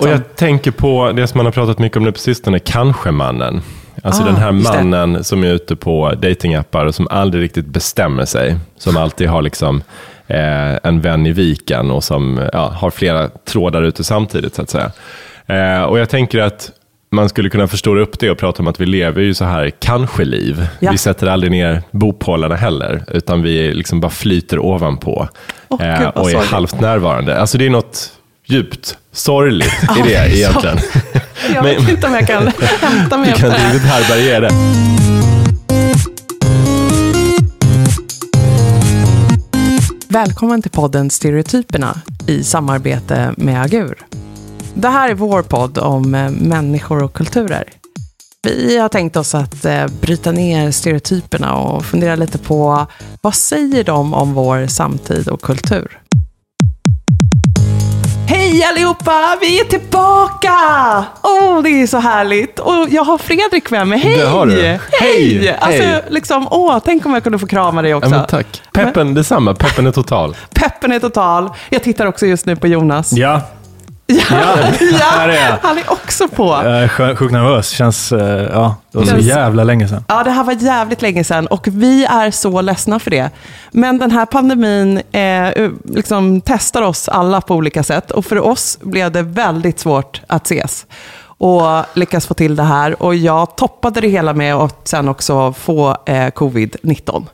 och jag tänker på det som man har pratat mycket om nu på sistone, kanske-mannen. Alltså Ah, den här mannen som är ute på datingappar och som aldrig riktigt bestämmer sig. Som alltid har liksom eh, en vän i viken och som ja, har flera trådar ute samtidigt så att säga. Eh, och jag tänker att man skulle kunna förstora upp det och prata om att vi lever ju så här kanske-liv. Ja. Vi sätter aldrig ner bopålarna heller, utan vi liksom bara flyter ovanpå Åh, eh, och är halvt närvarande. Alltså det är något djupt sorgligt i det Ja, egentligen. Jag Men- vet inte om jag kan hämta mig Du kan efter det inte här. riktigt härbärgera det. Välkommen till podden Stereotyperna i samarbete med Agur. Det här är vår podd om eh, människor och kulturer. Vi har tänkt oss att eh, bryta ner stereotyperna och fundera lite på vad säger de om vår samtid och kultur? Hej allihopa! Vi är tillbaka! Åh, det är så härligt! Och jag har Fredrik med mig. Hej! Det har du. Hej! Hej! Alltså, Hej. liksom, åh, tänk om jag kunde få krama dig också. Ja, men tack. Peppen, detsamma. Peppen är total. Peppen är total. Jag tittar också just nu på Jonas. Ja, Ja, är jag. han är också på. jag är sj- sjukt nervös. Känns, eh, ja, det var så jävla länge sedan. Ja, det här var jävligt länge sedan och vi är så ledsna för det. Men den här pandemin eh, liksom testar oss alla på olika sätt och för oss blev det väldigt svårt att ses och lyckas få till det här. Och jag toppade det hela med att sen också få eh, covid-19.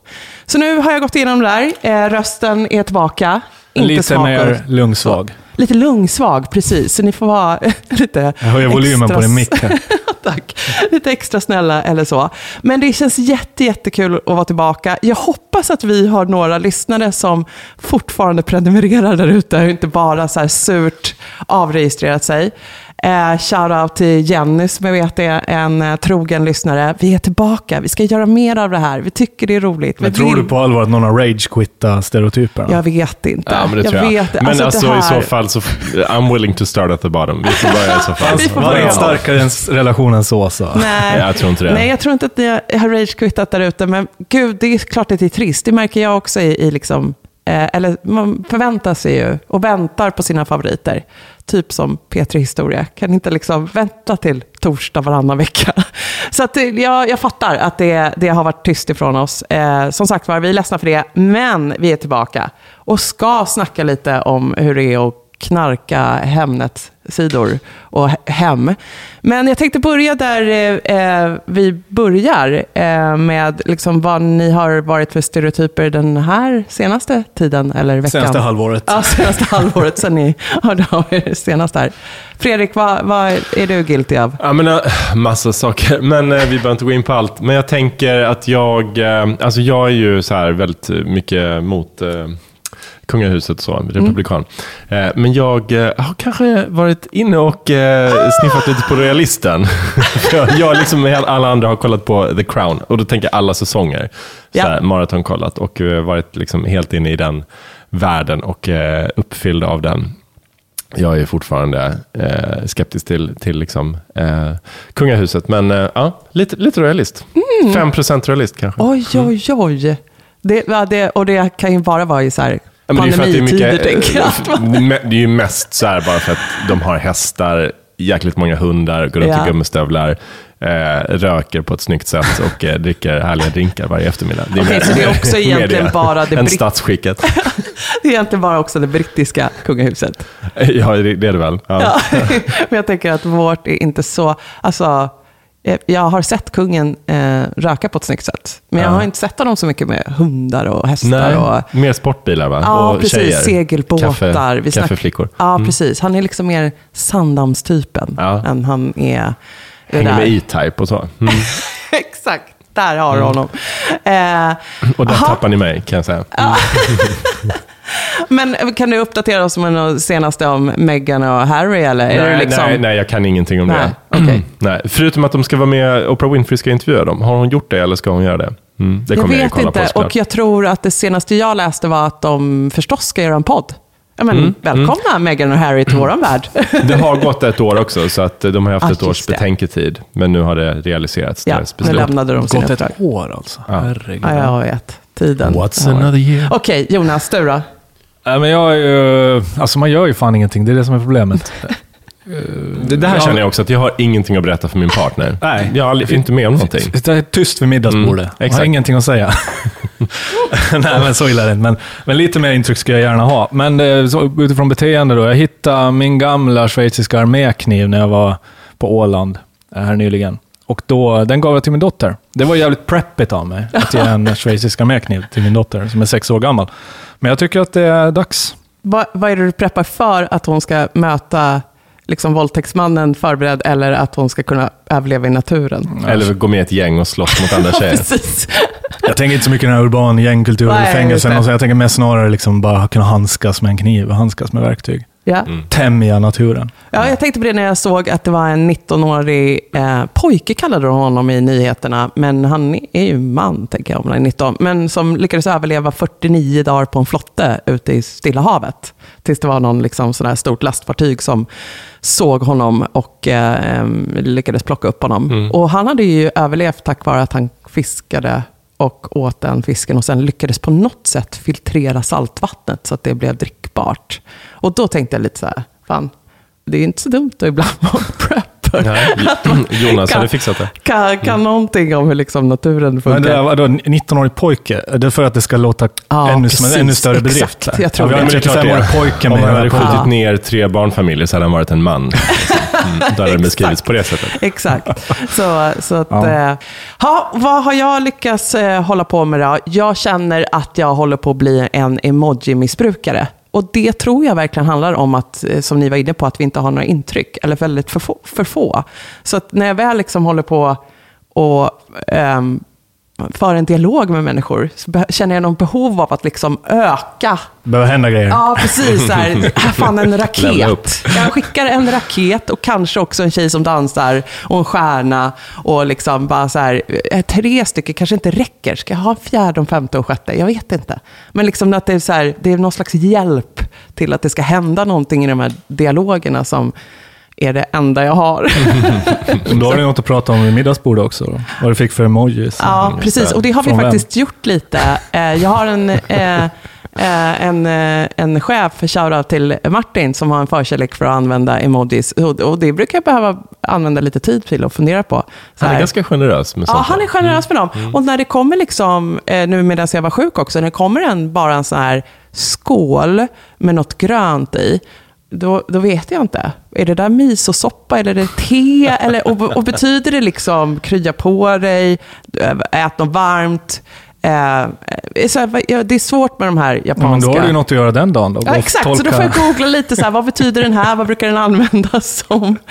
Så nu har jag gått igenom det där. Eh, rösten är tillbaka. Inte Lite svag. mer lungsvag. Lite lungsvag, precis. Så ni får vara lite Jag höjer volymen på extra- din mick här. Tack. Lite extra snälla eller så. Men det känns jätte, jättekul att vara tillbaka. Jag hoppas att vi har några lyssnare som fortfarande prenumererar där ute och inte bara så surt avregistrerat sig. Eh, Shoutout till Jenny som jag vet är en eh, trogen lyssnare. Vi är tillbaka. Vi ska göra mer av det här. Vi tycker det är roligt. Men Vi tror vill- du på allvar att någon har rage-quittat stereotyperna? Jag vet inte. Ja, men det jag tror jag. vet. Men alltså, det i här- så fall så, I'm willing to start at the bottom. Vi får börja i så fall. Får Var det starkare än relationen så? så. Nej. Jag tror inte det. Nej, jag tror inte att ni har rage-quittat där ute, men gud, det är klart att det är trist. Det märker jag också i, i liksom, Eh, eller man förväntar sig ju och väntar på sina favoriter. Typ som Petri Historia. Kan inte liksom vänta till torsdag varannan vecka. Så att, eh, jag, jag fattar att det, det har varit tyst ifrån oss. Eh, som sagt var, vi är ledsna för det, men vi är tillbaka. Och ska snacka lite om hur det är att knarka Hemnet-sidor och he- hem. Men jag tänkte börja där eh, eh, vi börjar eh, med liksom vad ni har varit för stereotyper den här senaste tiden eller veckan. Senaste halvåret. Ja, senaste halvåret sen ni hörde av er senast här. Fredrik, vad, vad är du guilty av? Ja, men, äh, massa saker, men eh, vi behöver inte gå in på allt. Men jag tänker att jag, eh, alltså jag är ju så här väldigt mycket mot eh, kungahuset, så, republikan. Eh, men jag eh, har kanske varit inne och eh, sniffat lite på royalisten. Jag, liksom alla andra har kollat på The Crown, och då tänker jag alla säsonger. Ja. här, maratonkollat och eh, varit liksom helt inne i den världen och uppfylld av den. Jag är fortfarande eh, skeptisk till, till liksom, eh, kungahuset, men eh, ja, lite, lite royalist. Mm. 5% royalist kanske. Oj, oj, oj. Det, det, och det kan ju bara vara i så här Ja, men det är för att det är pandemitider, mycket, tänker jag. eh, Det är ju mest så här bara för att de har hästar, jäkligt många hundar, går runt Ja. i gummistövlar, eh, röker på ett snyggt sätt och eh, dricker härliga drinkar varje eftermän. Det är, Okej, mer- så det är också egentligen bara det än britt- statsskicket. Det är egentligen bara också det brittiska kungahuset. ja, det det är det väl. Ja. Ja. Men jag tänker att vårt är inte så... Alltså, eh, jag har sett kungen eh, röka på ett snyggt sätt. Men jag Ja. har inte sett honom så mycket med hundar och hästar. Nej, Och, mer sportbilar va? ja, och precis. tjejer. Segelbåtar. Kaffe, Vi snack- kaffeflickor. Ja, precis. Han är liksom mer Sandhamnstypen Ja. än han är... Hänger där. med E-Type och så. Mm. Exakt, där har du honom. Eh, Och där aha. tappar ni mig kan jag säga. Mm. men kan du uppdatera oss med något senaste om Meghan och Harry? Eller är nej, du liksom... nej, nej, jag kan ingenting om Nej, det. okej. Nej, förutom att de ska vara med, Oprah Winfrey ska intervjua dem. Har hon gjort det eller ska hon göra det? Mm, det Jag kommer jag, vet kolla inte. på och jag tror att det senaste jag läste var att de förstås ska göra en podd. Ja, men, Mm, välkomna Meghan och Harry till våran värld. Det har gått ett år också, så att de har haft Ah, ett års det. betänketid. Men nu har det realiserats, ja, deras nu lämnade de sina Gått ett år alltså. Ja. Herregud. Ja, jag vet. Tiden. What's another year? Okej, Jonas, du då? Nej, men jag är ju, alltså man gör ju fan ingenting. Det är det som är problemet. Det, det här Ja. känner jag också, att jag har ingenting att berätta för min partner. Nej. Jag har aldrig, inte med om någonting. Det är tyst vid middagsbordet. Mm, jag har exakt. ingenting att säga. Nej, men så illa är det inte. Men, men lite mer intryck skulle jag gärna ha. Men eh, så, utifrån beteende då. Jag hittade min gamla schweiziska armékniv när jag var på Åland eh, här nyligen. Och då, den gav jag till min dotter. Det var jävligt preppigt av mig att ge en schweizisk armékniv till min dotter som är sex år gammal. Men jag tycker att det är dags. Vad, vad är det du preppar för att hon ska möta liksom, våldtäktsmannen förberedd eller att hon ska kunna överleva i naturen? Eller gå med i ett gäng och slåss mot andra tjejer. Precis. Jag tänker inte så mycket den här urban gängkultur Nej, i fängelsen. det. och så. Jag tänker mest snarare liksom bara kunna handskas med en kniv och handskas med verktyg. Ja. Tämja naturen. Ja, jag tänkte på det när jag såg att det var en 19-årig eh, pojke, kallade de honom i nyheterna. Men han är ju man, tänker jag, om han är 19. Men som lyckades överleva 49 dagar på en flotte ute i Stilla havet. Tills det var någon liksom, sån här stort lastfartyg som såg honom och eh, lyckades plocka upp honom. Och han hade ju överlevt tack vare att han fiskade och åt den fisken och sen lyckades på något sätt filtrera saltvattnet så att det blev drickbart. Och då tänkte jag lite så här, fan, det är inte så dumt att ibland vara prepper. Nej, Jonas Kan- hade fixat det. Kan, kan någonting om hur liksom naturen funkar. Men det är vadå, 19-årig pojke? Är det för att det ska låta Ja, ännu, som en precis. ännu större Exakt. bedrift? där? Jag tror vi har det. en det är klart 35-årig det. pojke Om han hade skjutit Ja. ner tre barnfamiljer så hade han varit en man. Mm, hade det beskrivits på det sättet. Exakt. Så, så att, Ja. ja. ha, vad har jag lyckats eh, hålla på med då? Jag känner att jag håller på att bli en emoji-missbrukare. Och det tror jag verkligen handlar om att, eh, som ni var inne på, att vi inte har några intryck, eller väldigt för få. För få. Så när jag väl liksom håller på och ehm, för en dialog med människor, så känner jag någon behov av att liksom öka behöver hända grejer. Ja, precis. Så här, fan en raket. Jag skickar en raket och kanske också en tjej som dansar och en stjärna. Och liksom bara så här, eh, tre stycken kanske inte räcker. Ska jag ha en fjärde, en femte och sjätte? Jag vet inte. Men liksom att det är, så här, det är någon slags hjälp till att det ska hända någonting i de här dialogerna som är det enda jag har. Då har du något att prata om vid middagsbordet också. Då. Vad du fick för emojis. Ja, precis. Och det har vi Från vem? faktiskt gjort lite. Eh, Jag har en, eh, eh, en, en chef, shoutout till Martin, som har en förkärlek för att använda emojis. Och det brukar jag behöva använda lite tid till att fundera på. Så Han är ganska generös med Ja, sånt. han är generös med dem. Och när det kommer, liksom, nu medan jag var sjuk också, när det kommer en, bara en sån här skål med något grönt i, då, då vet jag inte. Är det där misosoppa eller är det te? eller, och, och betyder det liksom krya på dig, ät något varmt? Eh, eh, så här, det är svårt med de här Ja, men japanska... då har du ju något att göra den dagen. Då. Ja, exakt, så då tolka- får jag googla lite så här, vad betyder den här, vad brukar den användas som?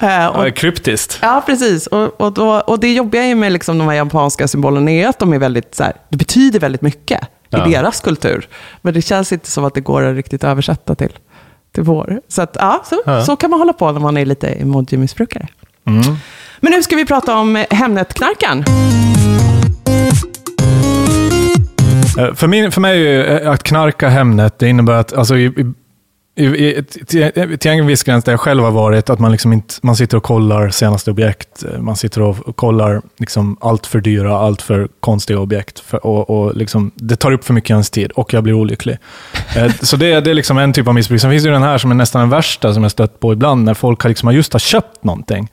Eh, och, Ja, kryptiskt. Ja, precis. Och, och, då, och det jobbiga med liksom de här japanska symbolerna är att de är väldigt, så här, det betyder väldigt mycket Ja. i deras kultur. Men det känns inte som att det går att riktigt översätta till, till vår. Så, att, ja, så, Ja. så kan man hålla på när man är lite emoji-missbrukare. Mm. Men nu ska vi prata om eh, Hemnet-knarkan. Eh, För, min, för mig eh, att knarka Hemnet, det innebär att alltså, i, till, till en viss gräns där jag själv har varit, att man, liksom inte, man sitter och kollar senaste objekt. eh, Man sitter och kollar liksom allt för dyra, allt för konstiga objekt. För, och, och liksom, det tar upp för mycket av ens tid och jag blir olycklig. Eh, Så det, det är liksom en typ av missbruk. Sen finns det ju den här som är nästan den värsta som jag stött på ibland, när folk har, liksom, just har köpt någonting.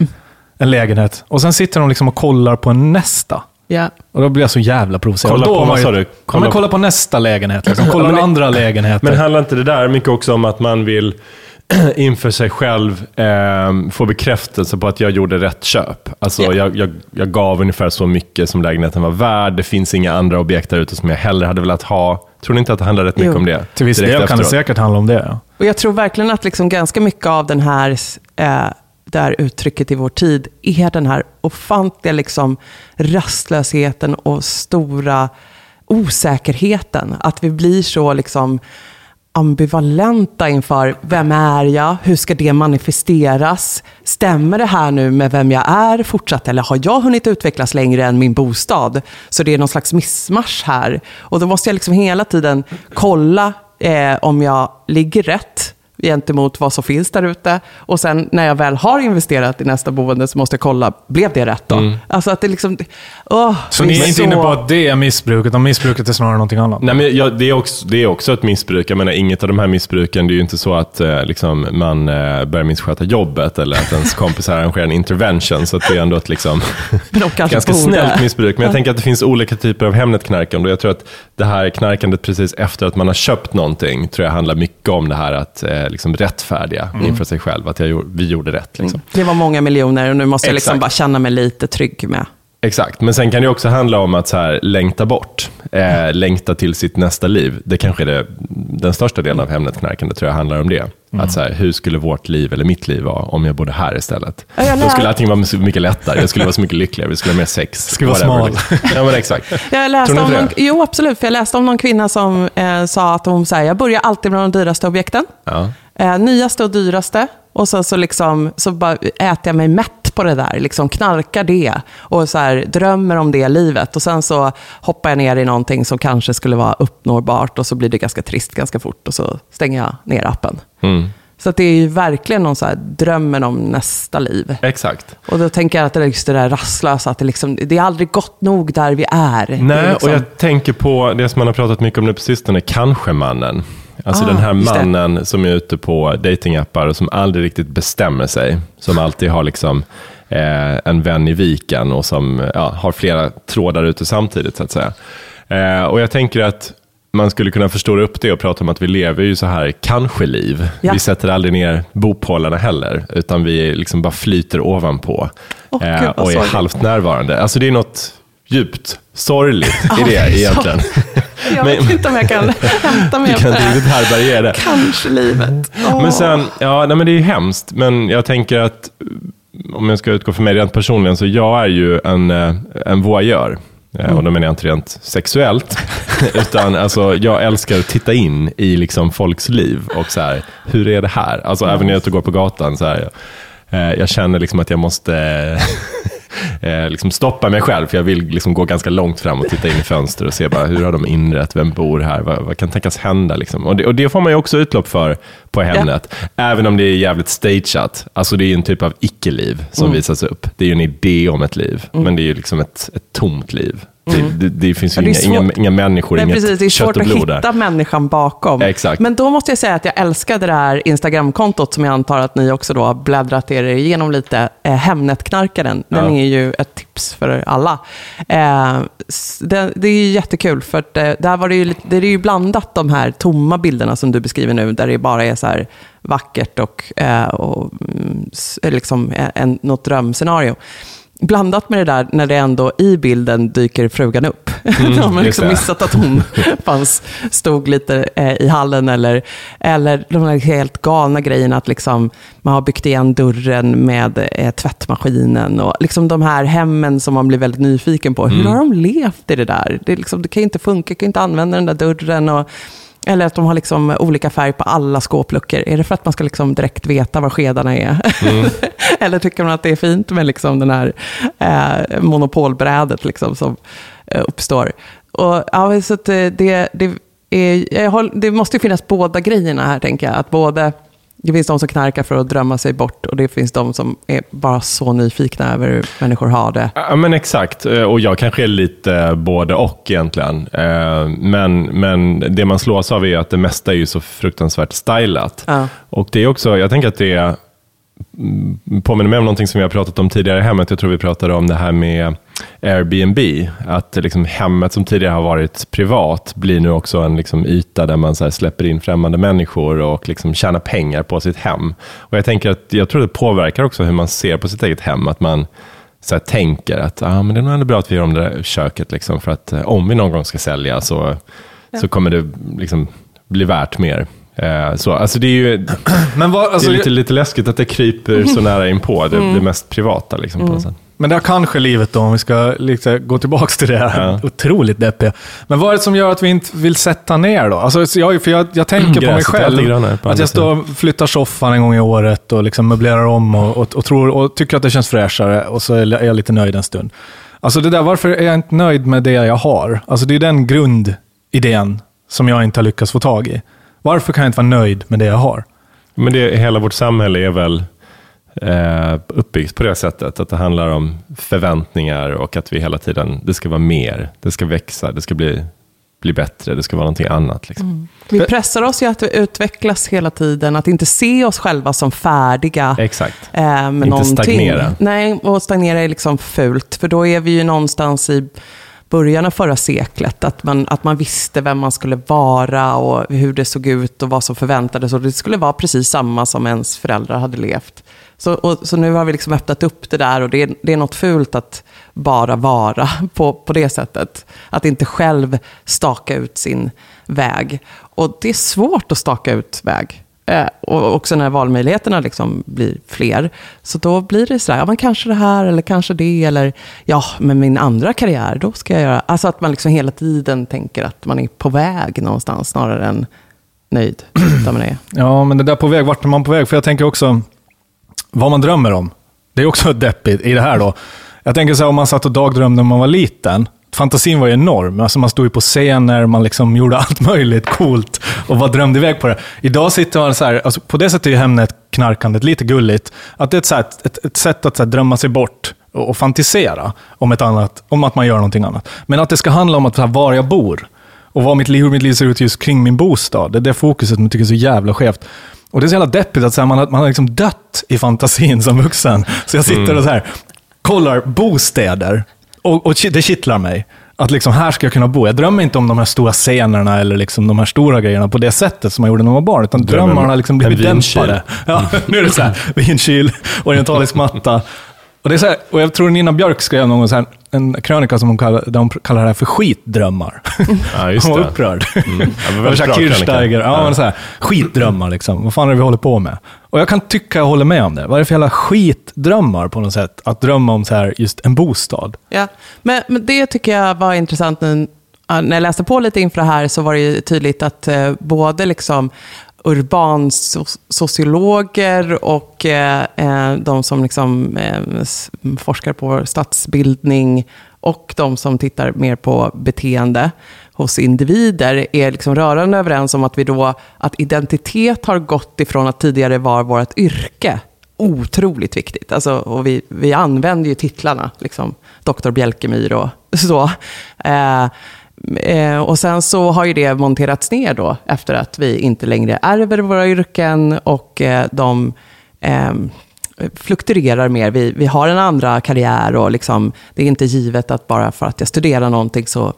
En lägenhet. Och sen sitter de liksom och kollar på en nästa. Ja. Och då blir jag så jävla provocerad. Kolla på, vad sa du? Kolla, på- kolla på nästa lägenhet. Liksom. Kolla Ja, men på det- andra lägenheter. Men handlar inte det där mycket också om att man vill inför sig själv eh, få bekräftelse på att jag gjorde rätt köp? Alltså Ja. jag, jag, jag gav ungefär så mycket som lägenheten var värd. Det finns inga andra objekt där ute som jag hellre hade velat ha. Tror ni inte att det handlar rätt mycket Jo. om det? Till viss del kan det säkert handla om det. Ja. Och jag tror verkligen att liksom ganska mycket av den här, eh, det här uttrycket i vår tid är den här ofantliga liksom rastlösheten och stora osäkerheten. Att vi blir så liksom ambivalenta inför vem är jag? Hur ska det manifesteras? Stämmer det här nu med vem jag är fortsatt? Eller har jag hunnit utvecklas längre än min bostad? Så det är någon slags missmatch här. Och då måste jag liksom hela tiden kolla eh, om jag ligger rätt gentemot vad som finns där ute. Och sen när jag väl har investerat i nästa boende så måste jag kolla, blev det rätt då? Mm. Alltså att det liksom... åh, Så ni är inte inne på att det är missbruk, utan missbruket är snarare någonting annat? Nej, men jag, det, är också, det är också ett missbruk. Jag menar, inget av de här missbruken, det är ju inte så att eh, liksom, man eh, börjar missköta jobbet eller att ens kompisar arrangerar en intervention. Så att det är ändå ett liksom, ganska borde. snällt missbruk. Men jag tänker att det finns olika typer av Hemnet-knarkande. Och jag tror att det här knarkandet precis efter att man har köpt någonting, tror jag handlar mycket om det här att eh, liksom rättfärdiga Mm. inför sig själv. Att jag, vi gjorde rätt. Liksom. Det var många miljoner och nu måste jag liksom bara känna mig lite trygg med. Exakt, men sen kan det också handla om att så här, längta bort, eh, längta till sitt nästa liv. Det kanske är det, den största delen av Hemnet-knarkande tror jag handlar om det. Att så här, hur skulle vårt liv eller mitt liv vara om jag bodde här istället? Ja, jag Då skulle allting vara så mycket lättare, jag skulle vara så mycket lyckligare, vi skulle ha mer sex. Skulle vara smal. Ja, men exakt. Jag läste om någon, jo, absolut. För jag läste om någon kvinna som eh, sa att hon säger, jag börjar alltid med de dyraste objekten. Ja. Eh, nyaste och dyraste. Och sen så, liksom, så bara äter jag mig mätt på det där. Liksom knarkar det. Och så här, drömmer om det livet. Och sen så hoppar jag ner i någonting som kanske skulle vara uppnåbart. Och så blir det ganska trist ganska fort. Och så stänger jag ner appen. Mm. Så det är ju verkligen någon så här drömmen om nästa liv. Exakt. Och då tänker jag att det är just det där rastlösa, att det, liksom, det är aldrig gott nog där vi är. Det är Nej, liksom, och jag tänker på det som man har pratat mycket om nu på sistone, kanske-mannen. Alltså Ah, den här mannen som är ute på datingappar och som aldrig riktigt bestämmer sig. Som alltid har liksom eh, en vän i viken och som ja, har flera trådar ute samtidigt så att säga. Eh, och jag tänker att man skulle kunna förstora upp det och prata om att vi lever ju så här kanske-liv. Ja. Vi sätter aldrig ner bopålarna heller, utan vi liksom bara flyter ovanpå Åh, eh, gud, och är halvt närvarande. Alltså det är något djupt sorgligt i Ja, det är egentligen. Jag vet Men- inte om jag kan hämta mig Du kan det inte här. riktigt härbärgera det. Kanske livet. Åh. Men sen, ja, nej, men det är ju hemskt, men jag tänker att eh, om jag ska utgå för mig rent personligen, så jag är ju en, eh, en voyeur. Eh, Och då menar jag inte rent sexuellt, utan alltså, jag älskar att titta in i liksom folks liv och så här, hur är det här? Alltså även när jag är ute och går på gatan, så här, jag känner liksom att jag måste eh, liksom stoppa mig själv, för jag vill liksom gå ganska långt fram och titta in i fönster och se bara, hur har de inrett, vem bor här, vad, vad kan tänkas hända? Liksom. Och, det, och det får man ju också utlopp för på Hemnet, även om det är jävligt stageat. Alltså det är en typ av icke-liv som Mm. visas upp. Det är ju en idé om ett liv, men det är ju liksom ett, ett tomt liv. Det, det, det finns ju Mm. Ja, det inga, inga, inga människor, Nej, inget precis, det är svårt att hitta där. människan bakom. Exakt. Men då måste jag säga att jag älskar det där Instagramkontot som jag antar att ni också då har bläddrat er igenom lite. Eh, Hemnetknarkaren. Den Ja. är ju ett tips för alla. Eh, det, det är ju jättekul för att, eh, där var det, ju, det är ju blandat de här tomma bilderna som du beskriver nu, där det bara är så här vackert och, eh, och mm, eh, liksom eh, en, något drömscenario. Blandat med det där när det ändå i bilden dyker frugan upp. De har Mm, liksom missat att hon fanns, stod lite eh, i hallen. Eller, eller de här helt galna grejerna att liksom, man har byggt igen dörren med eh, tvättmaskinen. Och liksom de här hemmen som man blir väldigt nyfiken på. Hur Mm. har de levt i det där? Det, liksom, det kan ju inte funka, jag kan ju inte använda den där dörren. Och, eller att de har liksom olika färg på alla skåpluckor. Är det för att man ska liksom direkt veta var skedarna är? Mm. Eller tycker man att det är fint med liksom den här eh, monopolbrädet liksom som eh, uppstår? Och, ja, så eh, det, det, är, det måste ju finnas båda grejerna här, tänker jag. Att både, det finns de som knarkar för att drömma sig bort och det finns de som är bara så nyfikna över hur människor har det. Ja, men exakt. Eh, Och jag kanske är lite både och egentligen. Eh, Men, men det man slås av är att det mesta är ju så fruktansvärt stylat. Ja. Och det är också, jag tänker att det mm, påminner mig om någonting som vi har pratat om tidigare i hemmet. Jag tror vi pratade om det här med Airbnb. Att liksom hemmet som tidigare har varit privat blir nu också en liksom yta där man så släpper in främmande människor och liksom tjänar pengar på sitt hem. Och jag tänker att jag tror det påverkar också hur man ser på sitt eget hem. Att man så tänker att ah, men det är nog ändå bra att vi gör om det där köket. Liksom, för att eh, om vi någon gång ska sälja så, så kommer det liksom, bli värt mer. Eh, så, alltså det är ju Men, vad, alltså, det är lite, lite läskigt att det kryper så nära inpå det, Mm. det mest privata. Liksom, på något sätt. men det här kanske livet då, om vi ska lite gå tillbaka till det här Ja. otroligt deppiga. Men vad är det som gör att vi inte vill sätta ner då? Alltså, så jag, för jag, jag tänker på mig själv, på att jag står och flyttar soffan en gång i året och liksom möblerar om och, och, och, tror, och tycker att det känns fräschare och så är jag lite nöjd en stund. Alltså det där, varför är jag inte nöjd med det jag har? Alltså det är den grundidén som jag inte har lyckats få tag i. Varför kan jag inte vara nöjd med det jag har? Men det, hela vårt samhälle är väl eh, uppbyggt på det sättet, att det handlar om förväntningar och att vi hela tiden, det ska vara mer, det ska växa, det ska bli, bli bättre, det ska vara någonting annat. Liksom. Mm. Vi pressar oss ju att utvecklas hela tiden, att inte se oss själva som färdiga. Exakt. Eh, med inte någonting. stagnera. Nej, och stagnera är liksom fult, för då är vi ju någonstans i början av förra seklet. Att man, att man visste vem man skulle vara och hur det såg ut och vad som förväntades. Och det skulle vara precis samma som ens föräldrar hade levt. Så, och, så nu har vi liksom öppnat upp det där och det är, det är något fult att bara vara på, på det sättet. Att inte själv staka ut sin väg. Och det är svårt att staka ut väg. Eh, och också när valmöjligheterna liksom blir fler. Så då blir det sådär, ja men kanske det här eller kanske det. Eller ja, men min andra karriär, då ska jag göra... Alltså att man liksom hela tiden tänker att man är på väg någonstans snarare än nöjd. Ja, men det där på väg, vart är man på väg? För jag tänker också, vad man drömmer om. Det är också deppigt i det här då. Jag tänker så här, om man satt och dagdrömde när man var liten, fantasin var ju enorm. Alltså man stod ju på scener, man liksom gjorde allt möjligt coolt och bara drömde iväg på det. Idag sitter man så här, alltså på det sättet är ju Hemnet knarkandet lite gulligt. Att det är ett, så här, ett, ett sätt att så här, drömma sig bort och, och fantisera om, ett annat, om att man gör någonting annat. Men att det ska handla om att, så här, var jag bor och vad mitt liv, hur mitt liv ser ut just kring min bostad. Det är det fokuset man tycker är så jävla skevt. Och det är så jävla deppigt att så här, man, har, man har liksom dött i fantasin som vuxen. Så jag sitter mm. och så här, kollar bostäder och, och det kittlar mig. Att liksom, här ska jag kunna bo. Jag drömmer inte om de här stora scenerna eller liksom de här stora grejerna på det sättet som jag gjorde när jag var barn. Utan drömmarna har liksom blivit dämpade. Ja, nu är det så här, vinkyl, orientalisk matta. Och, det är så här, och jag tror Nina Björk skrev någon så här, en krönika som hon kallar, där hon kallar det här för skitdrömmar. Ja, just hon var upprörd. Mm. Ja, var det Kirchsteiger. Ja, ja. så här, skitdrömmar liksom. Vad fan är det vi håller på med? Och jag kan tycka jag håller med om det. Vad är det för jävla skitdrömmar på något sätt? Att drömma om så här, just en bostad. Ja, men, men det tycker jag var intressant när jag läste på lite inför det här så var det ju tydligt att eh, både liksom urbansociologer och eh, eh, de som liksom, eh, forskar på stadsbildning och de som tittar mer på beteende hos individer är liksom rörande överens om att, vi då, att identitet har gått ifrån att tidigare vara vårt yrke otroligt viktigt. Alltså, och vi, vi använder ju titlarna, liksom, doktor Bjälkemyr och så. Eh, Eh, och sen så har ju det monterats ner då efter att vi inte längre ärver våra yrken och eh, de eh, fluktuerar mer. Vi, vi har en andra karriär och liksom, det är inte givet att bara för att jag studerar någonting så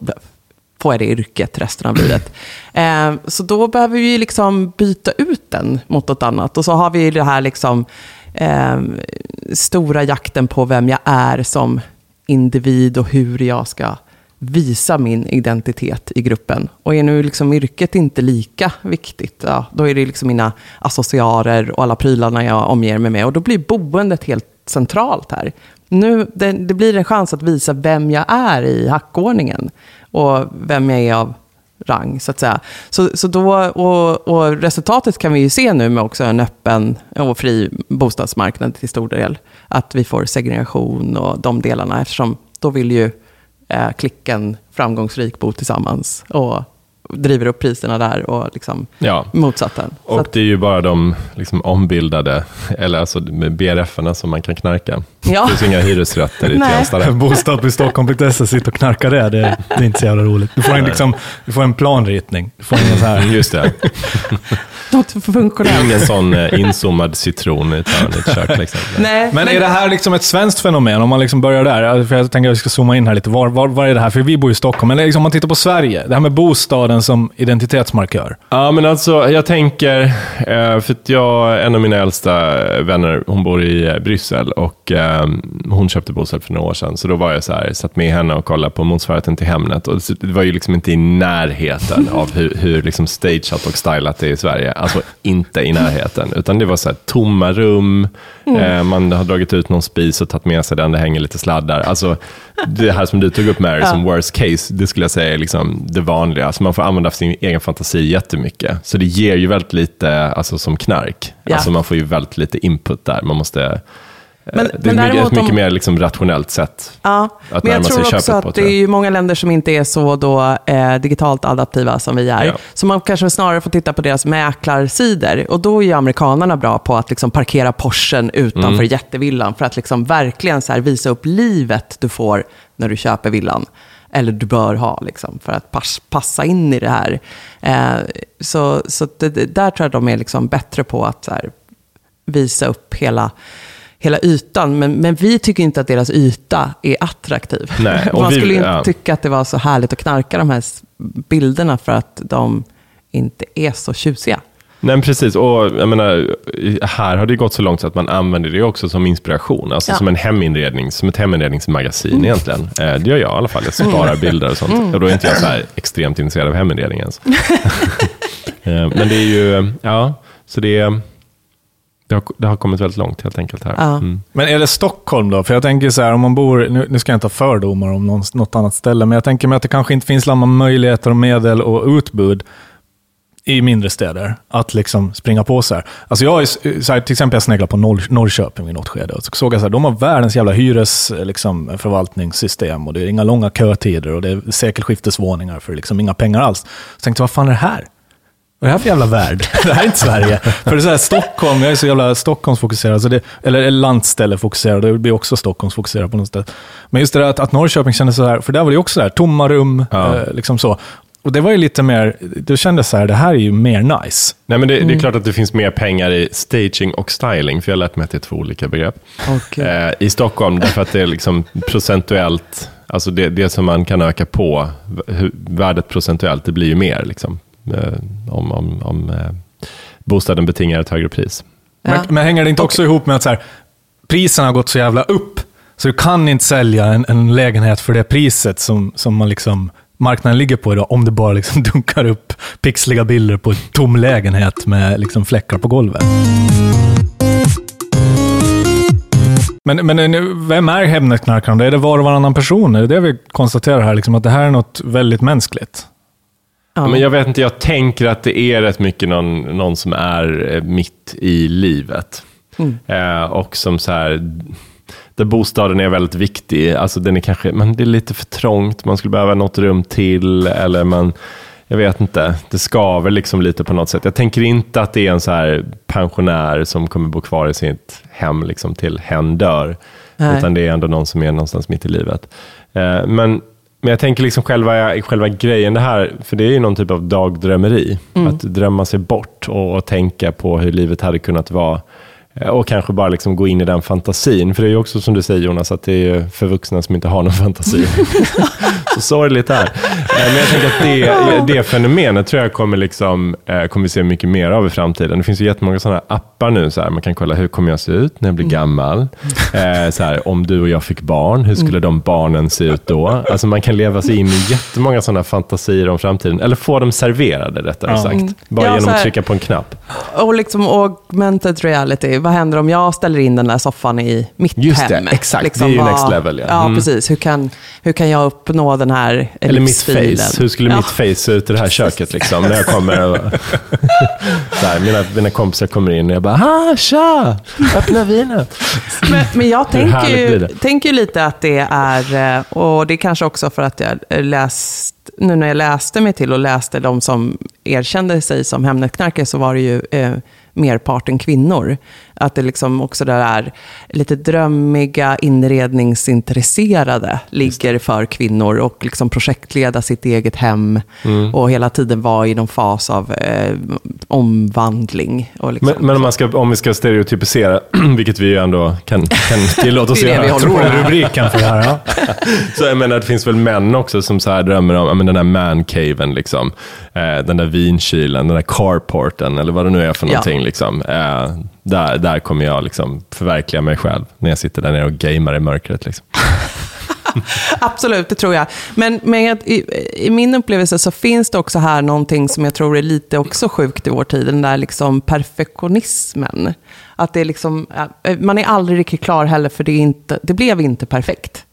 får jag det yrket resten av livet. Eh, så då behöver vi liksom byta ut den mot något annat. Och så har vi det här liksom, eh, stora jakten på vem jag är som individ och hur jag ska visa min identitet i gruppen. Och är nu liksom yrket inte lika viktigt, ja, då är det liksom mina associarer och alla prylarna jag omger mig med. Och då blir boendet helt centralt här. Nu, det, det blir en chans att visa vem jag är i hackordningen och vem jag är av rang, så att säga. Så, så då, och, och, resultatet kan vi ju se nu med också en öppen och fri bostadsmarknad till stor del. Att vi får segregation och de delarna, eftersom då vill ju eh, klicken framgångsrik bo tillsammans. Och driver upp priserna där och liksom ja. motsatsen. Och att, det är ju bara de liksom ombildade, eller alltså BRF-erna som man kan knarka. Ja. Det finns inga hyresrätter i Tensta. Bostad på Stockholm.se, sitta och knarka det, det, det, är inte så jävla roligt. Du får en, liksom, du får en planritning. Du får en så här. Just det. Något funktionellt. Ingen sån eh, inzoomad citron i ett kök. Liksom. Nej, men, men, är det här liksom ett svenskt fenomen? Om man liksom börjar där. För jag tänker att vi ska zooma in här lite. Var, var, var är det här? För vi bor i Stockholm. Men liksom, om man tittar på Sverige. Det här med bostaden som identitetsmarkör. Ja, men alltså jag tänker, eh, för att jag, en av mina äldsta vänner, hon bor i eh, Bryssel och hon köpte bostad för några år sedan. Så då var jag så här, satt med henne och kollade på motsvarigheten till Hemnet. Och det var ju liksom inte i närheten av hur, hur liksom stageat och stylat det är i Sverige. Alltså inte i närheten, utan det var så här, tomma rum, mm. eh, man har dragit ut någon spis och tagit med sig den, det hänger lite sladdar. Alltså, det här som du tog upp Mary, ja. som worst case, det skulle jag säga är liksom det vanliga. Alltså man får använda sin egen fantasi jättemycket. Så det ger ju väldigt lite, alltså som knark. Ja. Alltså man får ju väldigt lite input där. Man måste Men- det är men mycket, ett mycket om- mer liksom rationellt sätt. Ja, Att men jag tror också på, att tror det är ju många länder som inte är så då, eh, digitalt adaptiva som vi är. Ja. Så man kanske snarare får titta på deras mäklarsidor. Och då är ju amerikanerna bra på att liksom parkera Porschen utanför Mm. jättevillan för att liksom verkligen så visa upp livet du får när du köper villan. Eller du bör ha, liksom, för att pass, passa in i det här. Eh, så så det, där tror jag de är liksom bättre på att här, visa upp hela, hela ytan. Men, men vi tycker inte att deras yta är attraktiv. Nej, Man vi- skulle inte ja. tycka att det var så härligt att knarka de här bilderna för att de inte är så tjusiga. Nej, men precis. Och jag menar, här har det gått så långt så att man använder det också som inspiration. Alltså Ja. Mm. som en heminredning, som ett heminredningsmagasin egentligen. Eh, Det gör jag i alla fall. Jag sparar bilder och sånt. Och då är inte jag så här extremt intresserad av heminredning ens. Eh, men det är ju, ja, så det, är, det, har, det har kommit väldigt långt helt enkelt här. Ja. Mm. Men är det Stockholm då? För jag tänker så här, om man bor, nu, nu ska jag inte ha fördomar om någon, något annat ställe, men jag tänker mig att det kanske inte finns samma möjligheter och medel och utbud i mindre städer att liksom springa på så här. Alltså jag, är, så här, till exempel jag sneglade på Norr, Norrköping i något skede och så såg jag så här, de har världens jävla hyres, liksom, förvaltningssystem och det är inga långa kötider och det är sekelskiftesvåningar för liksom inga pengar alls. Så tänkte jag, vad fan är det här? Vad är det här för jävla värld? Det här är inte Sverige. För det är så här, Stockholm, jag är så jävla Stockholmsfokuserad, så det, eller landställefokuserad, det blir också Stockholmsfokuserad på något sätt. Men just det där att, att Norrköping kändes så här, för där var det också så här, tomma rum, Ja. eh, liksom så. Och det var ju lite mer, det kändes så här, det här är ju mer nice. Nej, men det, det är klart att det finns mer pengar i staging och styling, för jag har lärt mig att det är två olika begrepp. Och, Eh, I Stockholm, därför att det är liksom procentuellt, alltså det, det som man kan öka på, hur, värdet procentuellt, det blir ju mer liksom, eh, om, om, om eh, bostaden betingar ett högre pris. Ja. Men, men hänger det inte också ihop med att så här, priserna har gått så jävla upp, så du kan inte sälja en, en lägenhet för det priset som, som man liksom, marknaden ligger på idag, om det bara liksom dunkar upp pixliga bilder på en tom lägenhet med liksom fläckar på golvet. Men, men nu, vem är Hemnetknarkaren? Är det var och varannan person? Är det det vi konstaterar här? Liksom att det här är något väldigt mänskligt? ja. Men jag vet inte, jag tänker att det är rätt mycket någon, någon som är eh, mitt i livet. Eh, och som så här, där bostaden är väldigt viktig. Alltså den är kanske, men det är lite för trångt, man skulle behöva något rum till, eller man, jag vet inte, det skaver liksom lite på något sätt. Jag tänker inte att det är en så här pensionär som kommer bo kvar i sitt hem liksom till hen dör. Nej. Utan det är ändå någon som är någonstans mitt i livet. Eh, men, men jag tänker liksom själva, själva grejen det här, för det är ju någon typ av dagdrömmeri. Att drömma sig bort och, och tänka på hur livet hade kunnat vara. Eh, Och kanske bara liksom gå in i den fantasin. För det är ju också som du säger Jonas, att det är för vuxna som inte har någon fantasi. så sorgligt här. Eh, Men jag tänker att det, det fenomenet tror jag kommer, liksom, eh, kommer vi se mycket mer av i framtiden. Det finns ju jättemånga sådana appar nu. Så här, man kan kolla hur kommer jag se ut när jag blir gammal. Eh, så här, om du och jag fick barn, hur skulle de barnen se ut då? Alltså man kan leva sig in i jättemånga sådana fantasier om framtiden. Eller få dem serverade rättare sagt. Bara Ja, genom att trycka på en knapp. Och liksom augmented reality. Vad händer om jag ställer in den där soffan i mitt Just det, hem? exakt. Liksom, Det är ju vad- next level, ja. Ja, Mm. precis. Hur kan, hur kan jag uppnå den här Eller mitt face. Hur skulle Ja. mitt face se ut i det här köket liksom, när jag kommer? Och, här, mina, mina kompisar kommer in och jag bara, ah, tja, öppna vinet. Men, men jag tänker ju, det? tänker ju lite att det är, eh, och det är kanske också för att jag läst, nu när jag läste mig till och läste de som erkände sig som Hemnetknarkare så var det ju eh, merparten kvinnor. Att det liksom också där är lite drömmiga inredningsintresserade ligger för kvinnor och liksom projektleda sitt eget hem Mm. och hela tiden vara i någon fas av eh, omvandling. Liksom, Men, men om, man ska, om vi ska stereotypisera, vilket vi ju ändå kan, kan tillåta oss vi göra. på Tror rubriken för det här? Ja? Så jag menar, det finns väl män också som så här drömmer om ja, men den där mancaven, liksom. Eh, den där vinkylen, den där carporten, eller vad det nu är för Ja. någonting. Liksom. Eh, där, där kommer jag liksom förverkliga mig själv, när jag sitter där nere och gamer i mörkret. Liksom. Absolut, det tror jag. Men, men i, i min upplevelse så finns det också här någonting som jag tror är lite också sjukt i vår tid, den där liksom perfektionismen. Att det är liksom, eh, man är aldrig riktigt klar heller, för det, inte, det blev inte perfekt.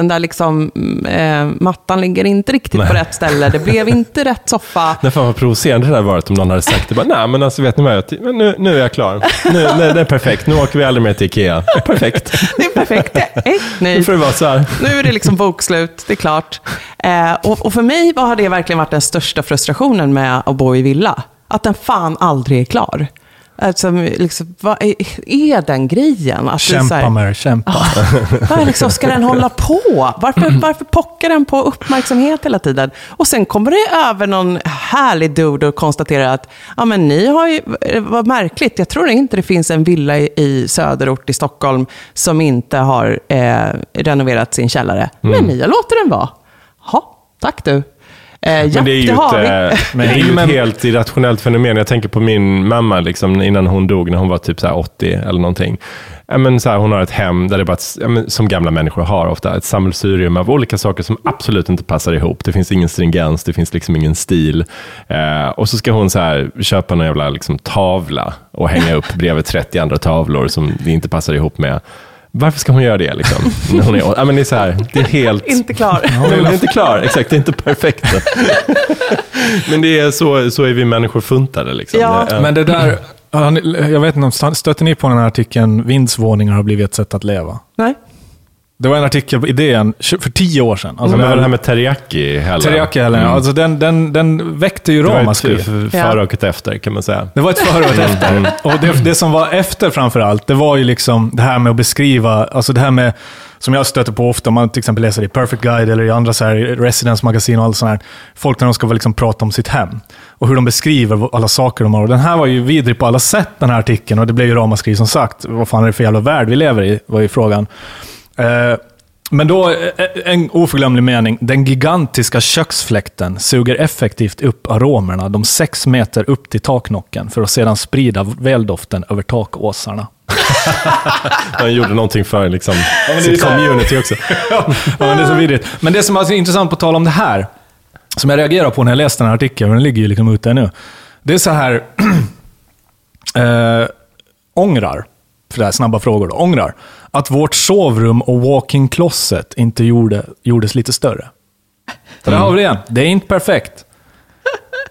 Den där liksom, eh, mattan ligger inte riktigt på Nej. rätt ställe. Det blev inte rätt soffa. Nej, fan vad provocerande det hade varit om någon hade sagt det. Bara, Nej, men alltså vet ni vad? Men nu, nu är jag klar. Nu, nu, det är perfekt. Nu åker vi aldrig mer till Ikea. Perfekt. Det är perfekt. Det är ett Nu nej. får det vara så här. Nu är det liksom bokslut, det är klart. Eh, och, och för mig har det verkligen varit den största frustrationen med att bo i villa. Att den fan aldrig är klar. Alltså, liksom, vad är, är den grejen? Att Kämpa här- med det, kämpa. Vad liksom, ska den hålla på? Varför, varför pockar den på uppmärksamhet hela tiden? Och sen kommer det över någon härlig dude och konstaterar att ja, men ni har ju, vad märkligt, jag tror inte det finns en villa i, i söderort i Stockholm som inte har eh, renoverat sin källare. Men ni har låtit den vara. Ja, tack du. Eh, ja, Men det är ju har ett, vi. eh, Men det är ju ett helt irrationellt fenomen. Jag tänker på min mamma liksom, innan hon dog, när hon var typ så här 80 eller någonting. Men så här, hon har ett hem där det bara, men, som gamla människor har ofta, ett sammelsurium av olika saker som absolut inte passar ihop. Det finns ingen stringens, det finns liksom ingen stil. Eh, och så ska hon så här, köpa någon jävla liksom, tavla och hänga upp bredvid 30 andra tavlor som det inte passar ihop med. Varför ska hon göra det? Liksom? När hon är, ja, men det, är så här, det är helt... Inte klar. Nej, det är inte klar, exakt, det är inte perfekt. men det är så, så är vi människor funtade. Liksom. Ja. Det Men det där, jag vet inte, om stötte ni på den här artikeln Vindsvåningar har blivit ett sätt att leva? Nej. Det var en artikel på idén tj- för tio år sedan. Alltså, men det var det det här med teriyaki heller. Teriyaki heller, Mm. alltså den, den, den väckte ju Det var ett ramaskri. före och ett efter kan man säga. Det var ett före och ett efter. Och det, det som var efter framför allt, det var ju liksom det här med att beskriva, alltså det här med, som jag stöter på ofta, om man till exempel läser i Perfect Guide eller i andra så här Residence-magasin och allt sånt här. Folk när de ska väl liksom prata om sitt hem. Och hur de beskriver alla saker de har. Och den här var ju vidrig på alla sätt, den här artikeln. Och det blev ju ramaskri som sagt. Vad fan är det för jävla värld vi lever i, var ju frågan. Eh, men då, eh, en oförglömlig mening. Den gigantiska köksfläkten suger effektivt upp aromerna de sex meter upp till taknocken för att sedan sprida väldoften över takåsarna. Han gjorde någonting för liksom, är sitt community också. ja, men det är så vidrigt. Men det som är intressant på tal om det här, som jag reagerar på när jag läste den här artikeln, och den ligger ju liksom ute nu. Det är så här, äh, ångrar, för det här snabba frågor då, ångrar att vårt sovrum och walk-in closet inte gjorde, gjordes lite större. Så där har vi det igen. Det är inte perfekt.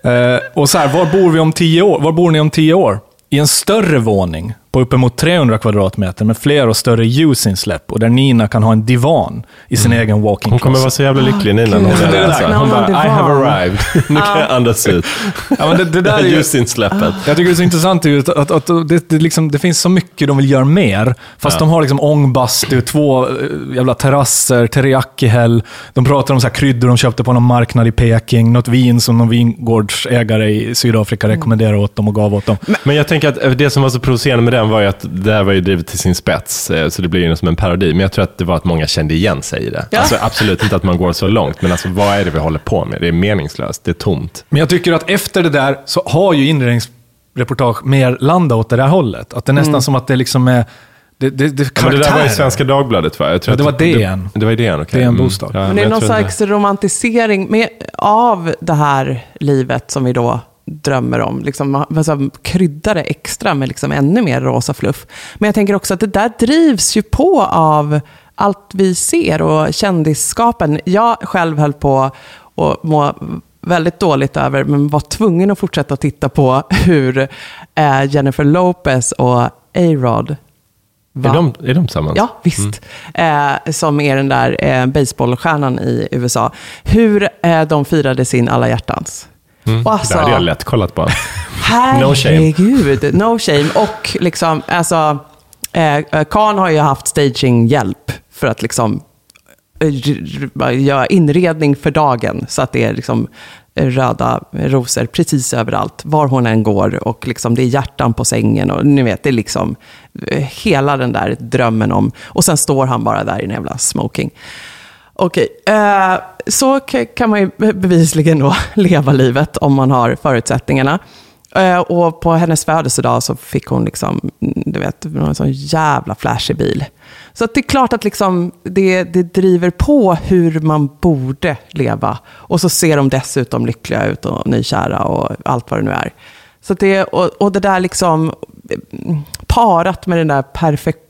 Eh, och så här, var bor vi om tio år? Var bor ni om tio år? I en större våning på uppemot 300 kvadratmeter med fler och större ljusinsläpp och där Nina kan ha en divan i sin egen walk-in Hon kommer vara så jävla lycklig Nina när hon är där. Det är så. där. Hon bara, I have arrived. Nu kan jag andas ut. Ja, men det, det där är ju, Ljusinsläppet. jag tycker det är så intressant ju att, att, att det, det, liksom, det finns så mycket de vill göra mer. Fast Ja. de har liksom ångbastu, två eh, jävla terrasser, teriyaki-häll. De pratar om så här kryddor de köpte på någon marknad i Peking. Något vin som någon vingårdsägare i Sydafrika rekommenderade åt dem och gav åt dem. Men jag tänker att det som var så provocerande med den var ju att det här var ju drivet till sin spets, eh, så det blir ju som en parodi. Men jag tror att det var att många kände igen sig i det. Ja. Alltså, absolut inte att man går så långt, men alltså, vad är det vi håller på med? Det är meningslöst, det är tomt. Men jag tycker att efter det där så har ju inredningsreportage mer landat åt det där hållet. Att det är nästan som att det liksom är... Det, det, det Ja, men det där var i. Svenska Dagbladet va? Jag tror Ja, det var DN. Det, det var DN, okej. DN Bostad. Ja, Men det är någon slags romantisering med, av det här livet som vi då drömmer om. Liksom, alltså, krydda det extra med liksom ännu mer rosa fluff. Men jag tänker också att det där drivs ju på av allt vi ser och kändisskapen. Jag själv höll på att må väldigt dåligt över, men var tvungen att fortsätta titta på hur eh, Jennifer Lopez och A-Rod Är de, är de tillsammans? Ja, visst. Eh, som är den där eh, baseballstjärnan i USA. Hur eh, de firade sin alla hjärtans. Mm. Och alltså- det hade jag lätt kollat på. No shame. Herregud, no shame. Och liksom, alltså, eh, eh, Khan har ju haft staginghjälp för att liksom eh, göra inredning för dagen. Så att det är liksom röda rosor precis överallt, var hon än går. Och liksom det är hjärtan på sängen och ni vet, det är liksom eh, hela den där drömmen om... Och sen står han bara där i en jävla smoking. Okej, eh, så kan man ju bevisligen då leva livet om man har förutsättningarna. Eh, och på hennes födelsedag så fick hon liksom, mm, du vet, en sån jävla flashig bil. Så att det är klart att liksom det, det driver på hur man borde leva. Och så ser de dessutom lyckliga ut och nykära och allt vad det nu är. Så att det, och, och det där liksom mm, parat med den där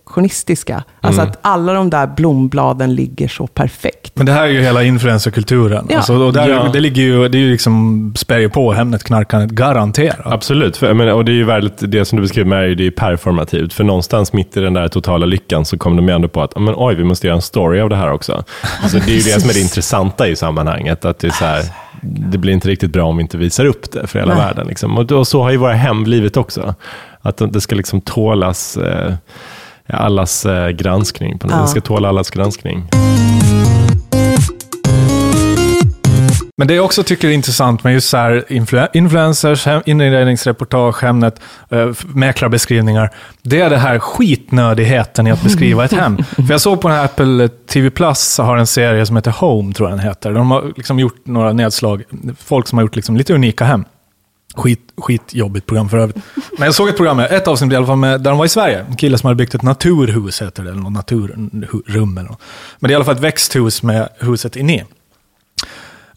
perfektionistiska. Alltså att alla de där blombladen ligger så perfekt. Men det här är ju hela influencerkulturen. Ja. Alltså, och där, Ja. Det ligger ju, det är ju liksom, spär ju på Hemnet knarkandet, garanterat. Absolut, för, men, och det är ju väldigt, det som du beskriver med är ju det är performativt. För någonstans mitt i den där totala lyckan så kom de ändå på att, men, oj, vi måste göra en story av det här också. Alltså, det är ju det som är det intressanta i sammanhanget. Att det, är så här, det blir inte riktigt bra om vi inte visar upp det för hela Nej. världen. Liksom. Och, och så har ju våra hem blivit också. Att det ska liksom tålas eh, allas eh, granskning. På något. Ja. Det ska tåla allas granskning. Men det jag också tycker är intressant med just så här influ influencers, hem- inredningsreportage, Hemnet, f- mäklarbeskrivningar, det är det här skitnödigheten i att beskriva ett hem. För jag såg på den här Apple TV Plus har en serie som heter Home, tror jag den heter. De har liksom gjort några nedslag, folk som har gjort liksom lite unika hem. Skit, skitjobbigt program för övrigt. Men jag såg ett program, ett avsnitt i alla fall, med, där de var i Sverige. En kille som hade byggt ett naturhus, heter det, eller något naturrum eller något. Men det är i alla fall ett växthus med huset inne.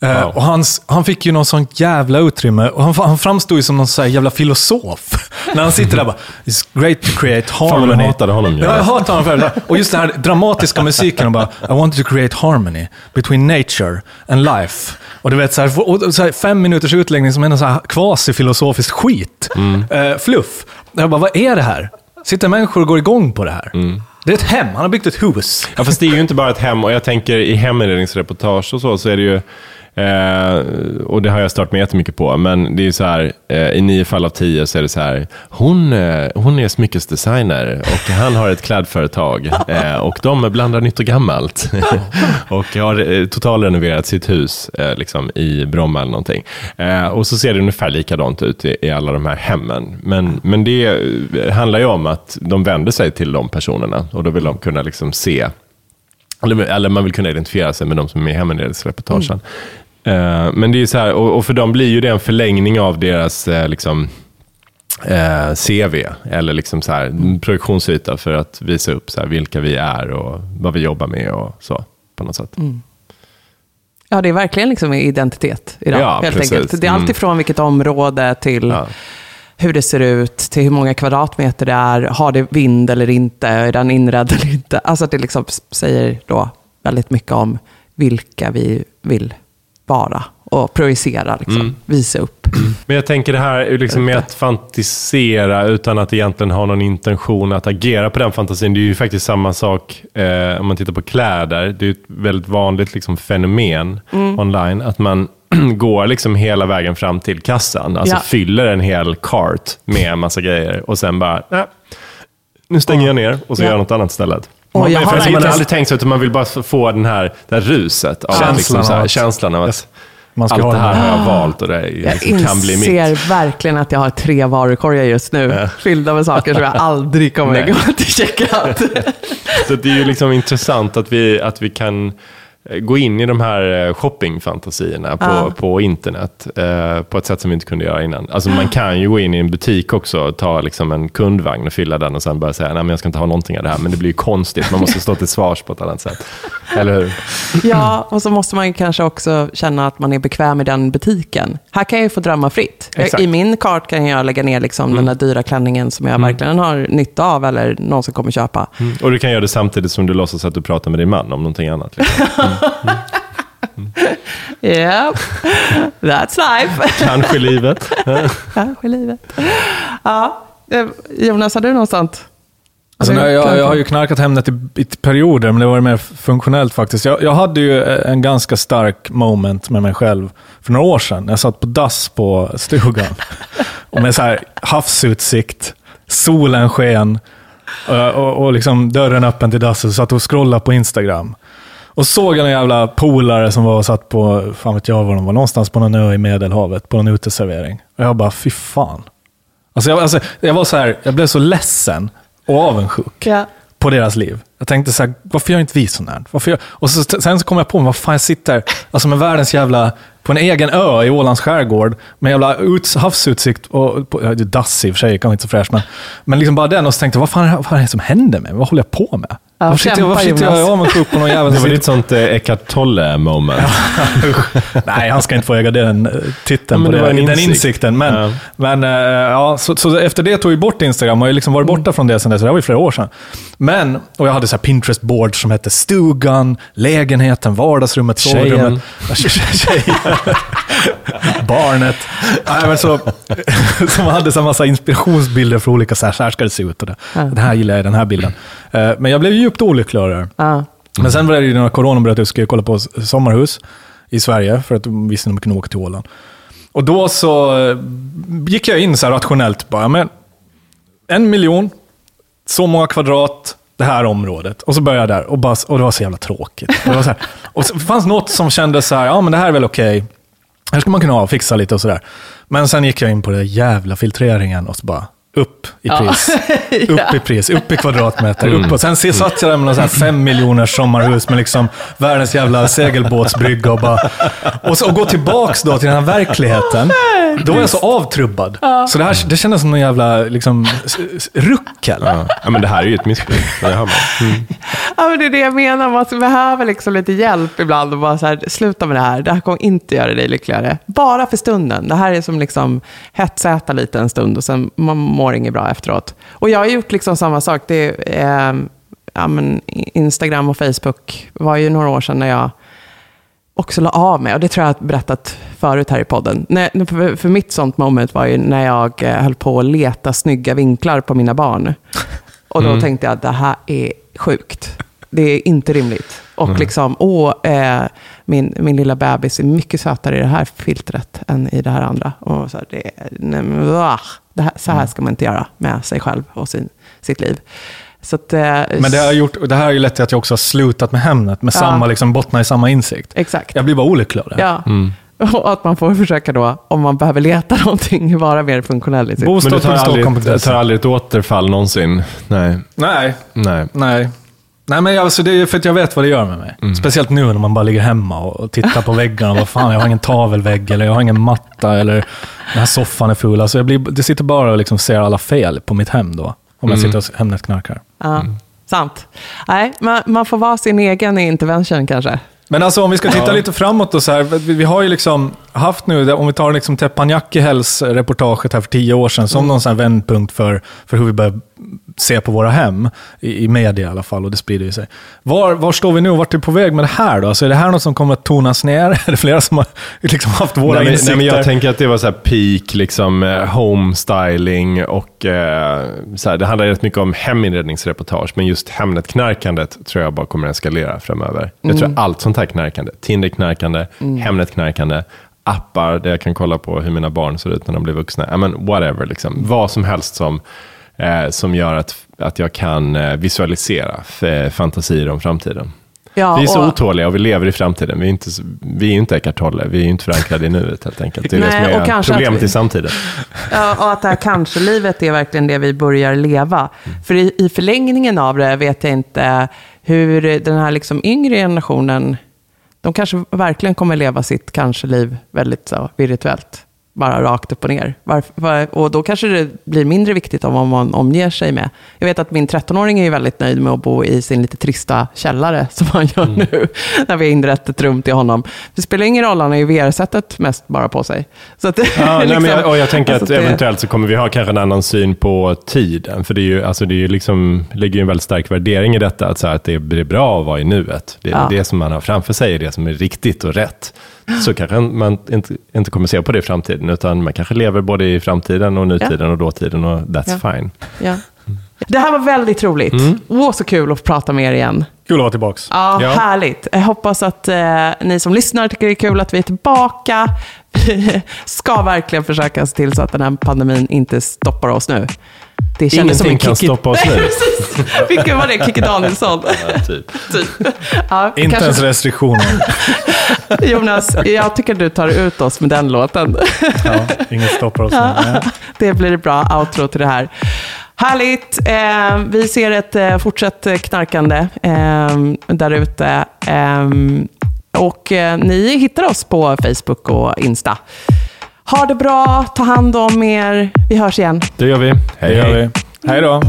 Eh, Wow. och hans, han fick ju någon sån jävla utrymme och han, han framstod ju som någon sån här jävla filosof. När han sitter där bara, it's great to create Fan harmony. du hatade honom. Ja, jag hatar honom för det. Och just den här dramatiska musiken och bara, I want to create harmony between nature and life. Och du vet, så här, och så här, fem minuters utläggning som är någon quasi-filosofiskt skit. Eh, fluff. Jag bara, vad är det här? Sitter människor och går igång på det här? Det är ett hem, han har byggt ett hus. Ja, fast det är ju inte bara ett hem. Och jag tänker i heminredningsreportage och så, så är det ju, eh, och det har jag stört mig jättemycket på, men det är så här, eh, i nio fall av tio så är det så här, hon, eh, hon är smyckesdesigner och han har ett klädföretag eh, och de blandar nytt och gammalt. och har eh, totalrenoverat sitt hus eh, liksom, i Bromma eller någonting. Och så ser det ungefär likadant ut i, i alla de här hemmen. Men, men det handlar ju om att de vänder sig till de personerna och då vill de kunna liksom se eller, man vill kunna identifiera sig med de som är med i heminredningsreportagen. Eh, men det är så här, och, och för dem blir ju det en förlängning av deras eh, liksom, eh, CV, eller liksom så här, en projektionsyta för att visa upp så här, vilka vi är och vad vi jobbar med och så. På något sätt. Ja, det är verkligen liksom identitet idag, Ja, helt precis. enkelt. Det är Mm. allt ifrån vilket område till Ja. hur det ser ut, till hur många kvadratmeter det är, har det vind eller inte, är den inredd eller inte. Alltså att det liksom säger då väldigt mycket om vilka vi vill vara och projicera, liksom, Mm. visa upp. Men jag tänker det här är liksom med att fantisera utan att egentligen ha någon intention att agera på den fantasin. Det är ju faktiskt samma sak eh, om man tittar på kläder. Det är ett väldigt vanligt liksom, fenomen online. Att man går liksom hela vägen fram till kassan. Alltså Ja. fyller en hel cart med en massa grejer och sen bara, "Nej, nu stänger jag ner och så Ja. gör jag något annat istället. Man, jag har man har aldrig tänkt sig, utan man vill bara få den här, det här ruset. Av Känslan liksom, så av här, att- känslan av att Man ska allt det här har jag valt och det Jag liksom kan bli mitt. inser verkligen att jag har tre varukorgar just nu, fyllda med saker som jag aldrig kommer gå till checkout. Så det är ju liksom intressant att vi, att vi kan gå in i de här eh, shoppingfantasierna på, Ja. på internet eh, på ett sätt som vi inte kunde göra innan. Alltså man kan ju gå in i en butik också och ta liksom en kundvagn och fylla den och sen bara säga nej men jag ska inte ha någonting av det här. Men det blir ju konstigt, man måste stå till svars på ett annat sätt. Eller hur? Ja, och så måste man kanske också känna att man är bekväm i den butiken. Här kan jag ju få drömma fritt. Exakt. I min kart kan jag lägga ner liksom den där dyra klänningen som jag verkligen har nytta av eller någon som kommer köpa. Och du kan göra det samtidigt som du låtsas att du pratar med din man om någonting annat. Liksom. Yeah, that's life. Kanske livet. Kanske livet. Ja, eh, Jonas, har du någonstans? Alltså, nej, jag, jag har ju knarkat Hemnet i, i perioder, men det var mer funktionellt faktiskt. Jag, jag hade ju en ganska stark moment med mig själv för några år sedan. Jag satt på dass på stugan och med så här havsutsikt, solen sken och, och, och liksom dörren öppen till dasset och satt och scrollade på Instagram. Och såg en jävla polare som var och satt på, fan vet jag var de var, någonstans på någon ö i Medelhavet, på någon uteservering. Och jag bara, fy fan. Alltså jag, alltså, jag var så här, jag blev så ledsen och avundsjuk Ja. på deras liv. Jag tänkte så här, varför gör inte vi sånt här? Varför gör... Och så, sen så kom jag på, vad fan jag sitter alltså med världens jävla, på en egen ö i Ålands skärgård, med jävla ut, havsutsikt, och, på, ja, det är dass i och för sig, kanske inte så fräscht, men, men liksom bara den och så tänkte jag, vad fan, är- vad fan är det som händer med mig? Vad håller jag på med? Ja, varför sitter jag, varför sitter jag avundsjuk på någon jävel Det var ditt sånt eh, Eckart Tolle moment. Nej, han ska inte få äga den eh, Ja, titeln men på det det, var en den insikt. insikten. Men, Ja. men eh, ja, så, så efter det tog jag bort Instagram och jag har liksom varit borta från det sedan dess. Det var ju flera år sedan. Men, och jag hade så här Pinterest-board som hette stugan, lägenheten, vardagsrummet, sovrummet. Tjejen. Barnet. Nej, men så, som hade så massa inspirationsbilder för olika, så här, så här ska det se ut. Och det. Den här gillar jag, den här bilden. Eh, Men jag blev djupt olycklig av det. Ja. Men sen var det ju när corona bröt ut, skulle jag kolla på sommarhus i Sverige, för att de visste att de kunde åka till Åland. Och då så eh, gick jag in så här rationellt, bara, men en miljon, så många kvadrat, det här området. Och så började jag där och, bara, och det var så jävla tråkigt. Och det, var så här, och så fanns något som kändes så här, ja men det här är väl okej. Här ska man kunna fixa lite och sådär. Men sen gick jag in på den jävla filtreringen och så bara, upp i pris. Upp i pris, upp i kvadratmeter. Upp och sen se- satt jag där med någon så här fem miljoners sommarhus med liksom världens jävla segelbåtsbrygga och bara... Och, så, och gå tillbaks då till den här verkligheten. Då är jag så avtrubbad. Så det, här, det kändes som någon jävla liksom, ruckel. Ja. ja, men det här är ju ett missbruk. Det man. Mm. Ja, men det är det jag menar. Man behöver liksom lite hjälp ibland och bara så här, sluta med det här. Det här kommer inte göra dig lyckligare. Bara för stunden. Det här är som liksom hetsäta lite en stund och sen man mår inget bra efteråt. Och jag har gjort liksom samma sak. Det är, eh, ja, men Instagram och Facebook var ju några år sedan när jag också la av mig. Och det tror jag att jag berättat förut här i podden. För, för mitt sånt moment var ju när jag eh, höll på att leta snygga vinklar på mina barn. Och då tänkte jag att det här är sjukt. Det är inte rimligt. Och liksom, åh, eh, min, min lilla bebis är mycket sötare i det här filtret än i det här andra. Och så, här, det, nej, det här, så här ska man inte göra med sig själv och sin, sitt liv. Så att, eh, Men det har, gjort, det här har ju lett till att jag också har slutat med Hemnet, med Ja. samma, liksom, bottna i samma insikt. Exakt. Jag blir bara olycklig av det. Ja. Och att man får försöka då, om man behöver leta någonting, vara mer funktionell i sitt... Men du tar aldrig, Bostad.stockholm.se. tar aldrig ett återfall någonsin? Nej. Nej, Nej. nej. Nej, men alltså, det är för att jag vet vad det gör med mig. Speciellt nu när man bara ligger hemma och och tittar på väggarna. Vad fan, jag har ingen tavelvägg eller jag har ingen matta eller den här soffan är ful. Alltså, jag blir, det sitter bara och liksom ser alla fel på mitt hem då. Om jag sitter och Hemnet knarkar. Ja, sant. Nej, man, man får vara sin egen intervention kanske. Men alltså om vi ska titta lite framåt och så här, vi, vi har ju liksom haft nu, om vi tar liksom Teppanyakki-Hells reportaget här för tio år sedan, som någon sån här vändpunkt för, för hur vi börjar se på våra hem, i, i media i alla fall, och det sprider ju sig. Var, var står vi nu och vart är vi på väg med det här då? Alltså är det här något som kommer att tonas ner? Är det flera som har liksom haft våra Nej, men, insikter? nej, men jag tänker att det var så här peak liksom, eh, homestyling och eh, så här, det handlar rätt mycket om heminredningsreportage, men just Hemnet-knarkandet tror jag bara kommer att eskalera framöver. Jag tror allt sånt här knarkande, Tinder-knarkande, Hemnet-knarkande, appar där jag kan kolla på hur mina barn ser ut när de blir vuxna. I mean, whatever, liksom. vad som helst som, eh, som gör att, att jag kan eh, visualisera f- fantasier om framtiden. Ja, vi är så och- otåliga och vi lever i framtiden. Vi är inte, vi är inte Eckart Tolle, vi är inte förankrade i nuet helt enkelt. Det är det Nej, som och är problemet vi- i samtiden. Ja, och att det här kanske-livet är verkligen det vi börjar leva. För i, i förlängningen av det vet jag inte hur den här liksom yngre generationen, de kanske verkligen kommer leva sitt kanske-liv väldigt så, virtuellt. Bara rakt upp och ner. Varför, var, och då kanske det blir mindre viktigt om vad man omger sig med. Jag vet att min 13-åring är väldigt nöjd med att bo i sin lite trista källare, som han gör nu, när vi har inrett ett rum till honom. Det spelar ingen roll, han har ju VR-sättet mest bara på sig. Så att, Ja, nej, liksom- men jag, och jag tänker alltså att det- eventuellt så kommer vi ha kanske en annan syn på tiden. För det, är ju, alltså det är ju liksom, ligger ju en väldigt stark värdering i detta, att, så här, att det är bra att vara i nuet. Det, är Ja. det som man har framför sig är det som är riktigt och rätt. Så kanske man inte, inte kommer se på det i framtiden, utan man kanske lever både i framtiden och nutiden och dåtiden och that's Ja. fine. Ja. Det här var väldigt roligt. Åh, så kul att prata med er igen. Kul att vara tillbaka. Ja, Ja. härligt. Jag hoppas att eh, ni som lyssnar tycker det är kul att vi är tillbaka. Ska verkligen försöka se till så att den här pandemin inte stoppar oss nu. Det kändes som en Ingenting kan Kikki- stoppa oss nu. Vilken var det? Kikki Danielsson? Ja, typ. typ. Ja, Inte kanske- ens restriktioner. Jonas, jag tycker du tar ut oss med den låten. Ja, inget stoppar oss nu. Nej. Det blir ett bra outro till det här. Härligt! Eh, vi ser ett eh, fortsatt knarkande eh, där ute. Och eh, ni hittar oss på Facebook och Insta. Ha det bra, ta hand om er. Vi hörs igen. Det gör vi. Det gör vi. Hej då.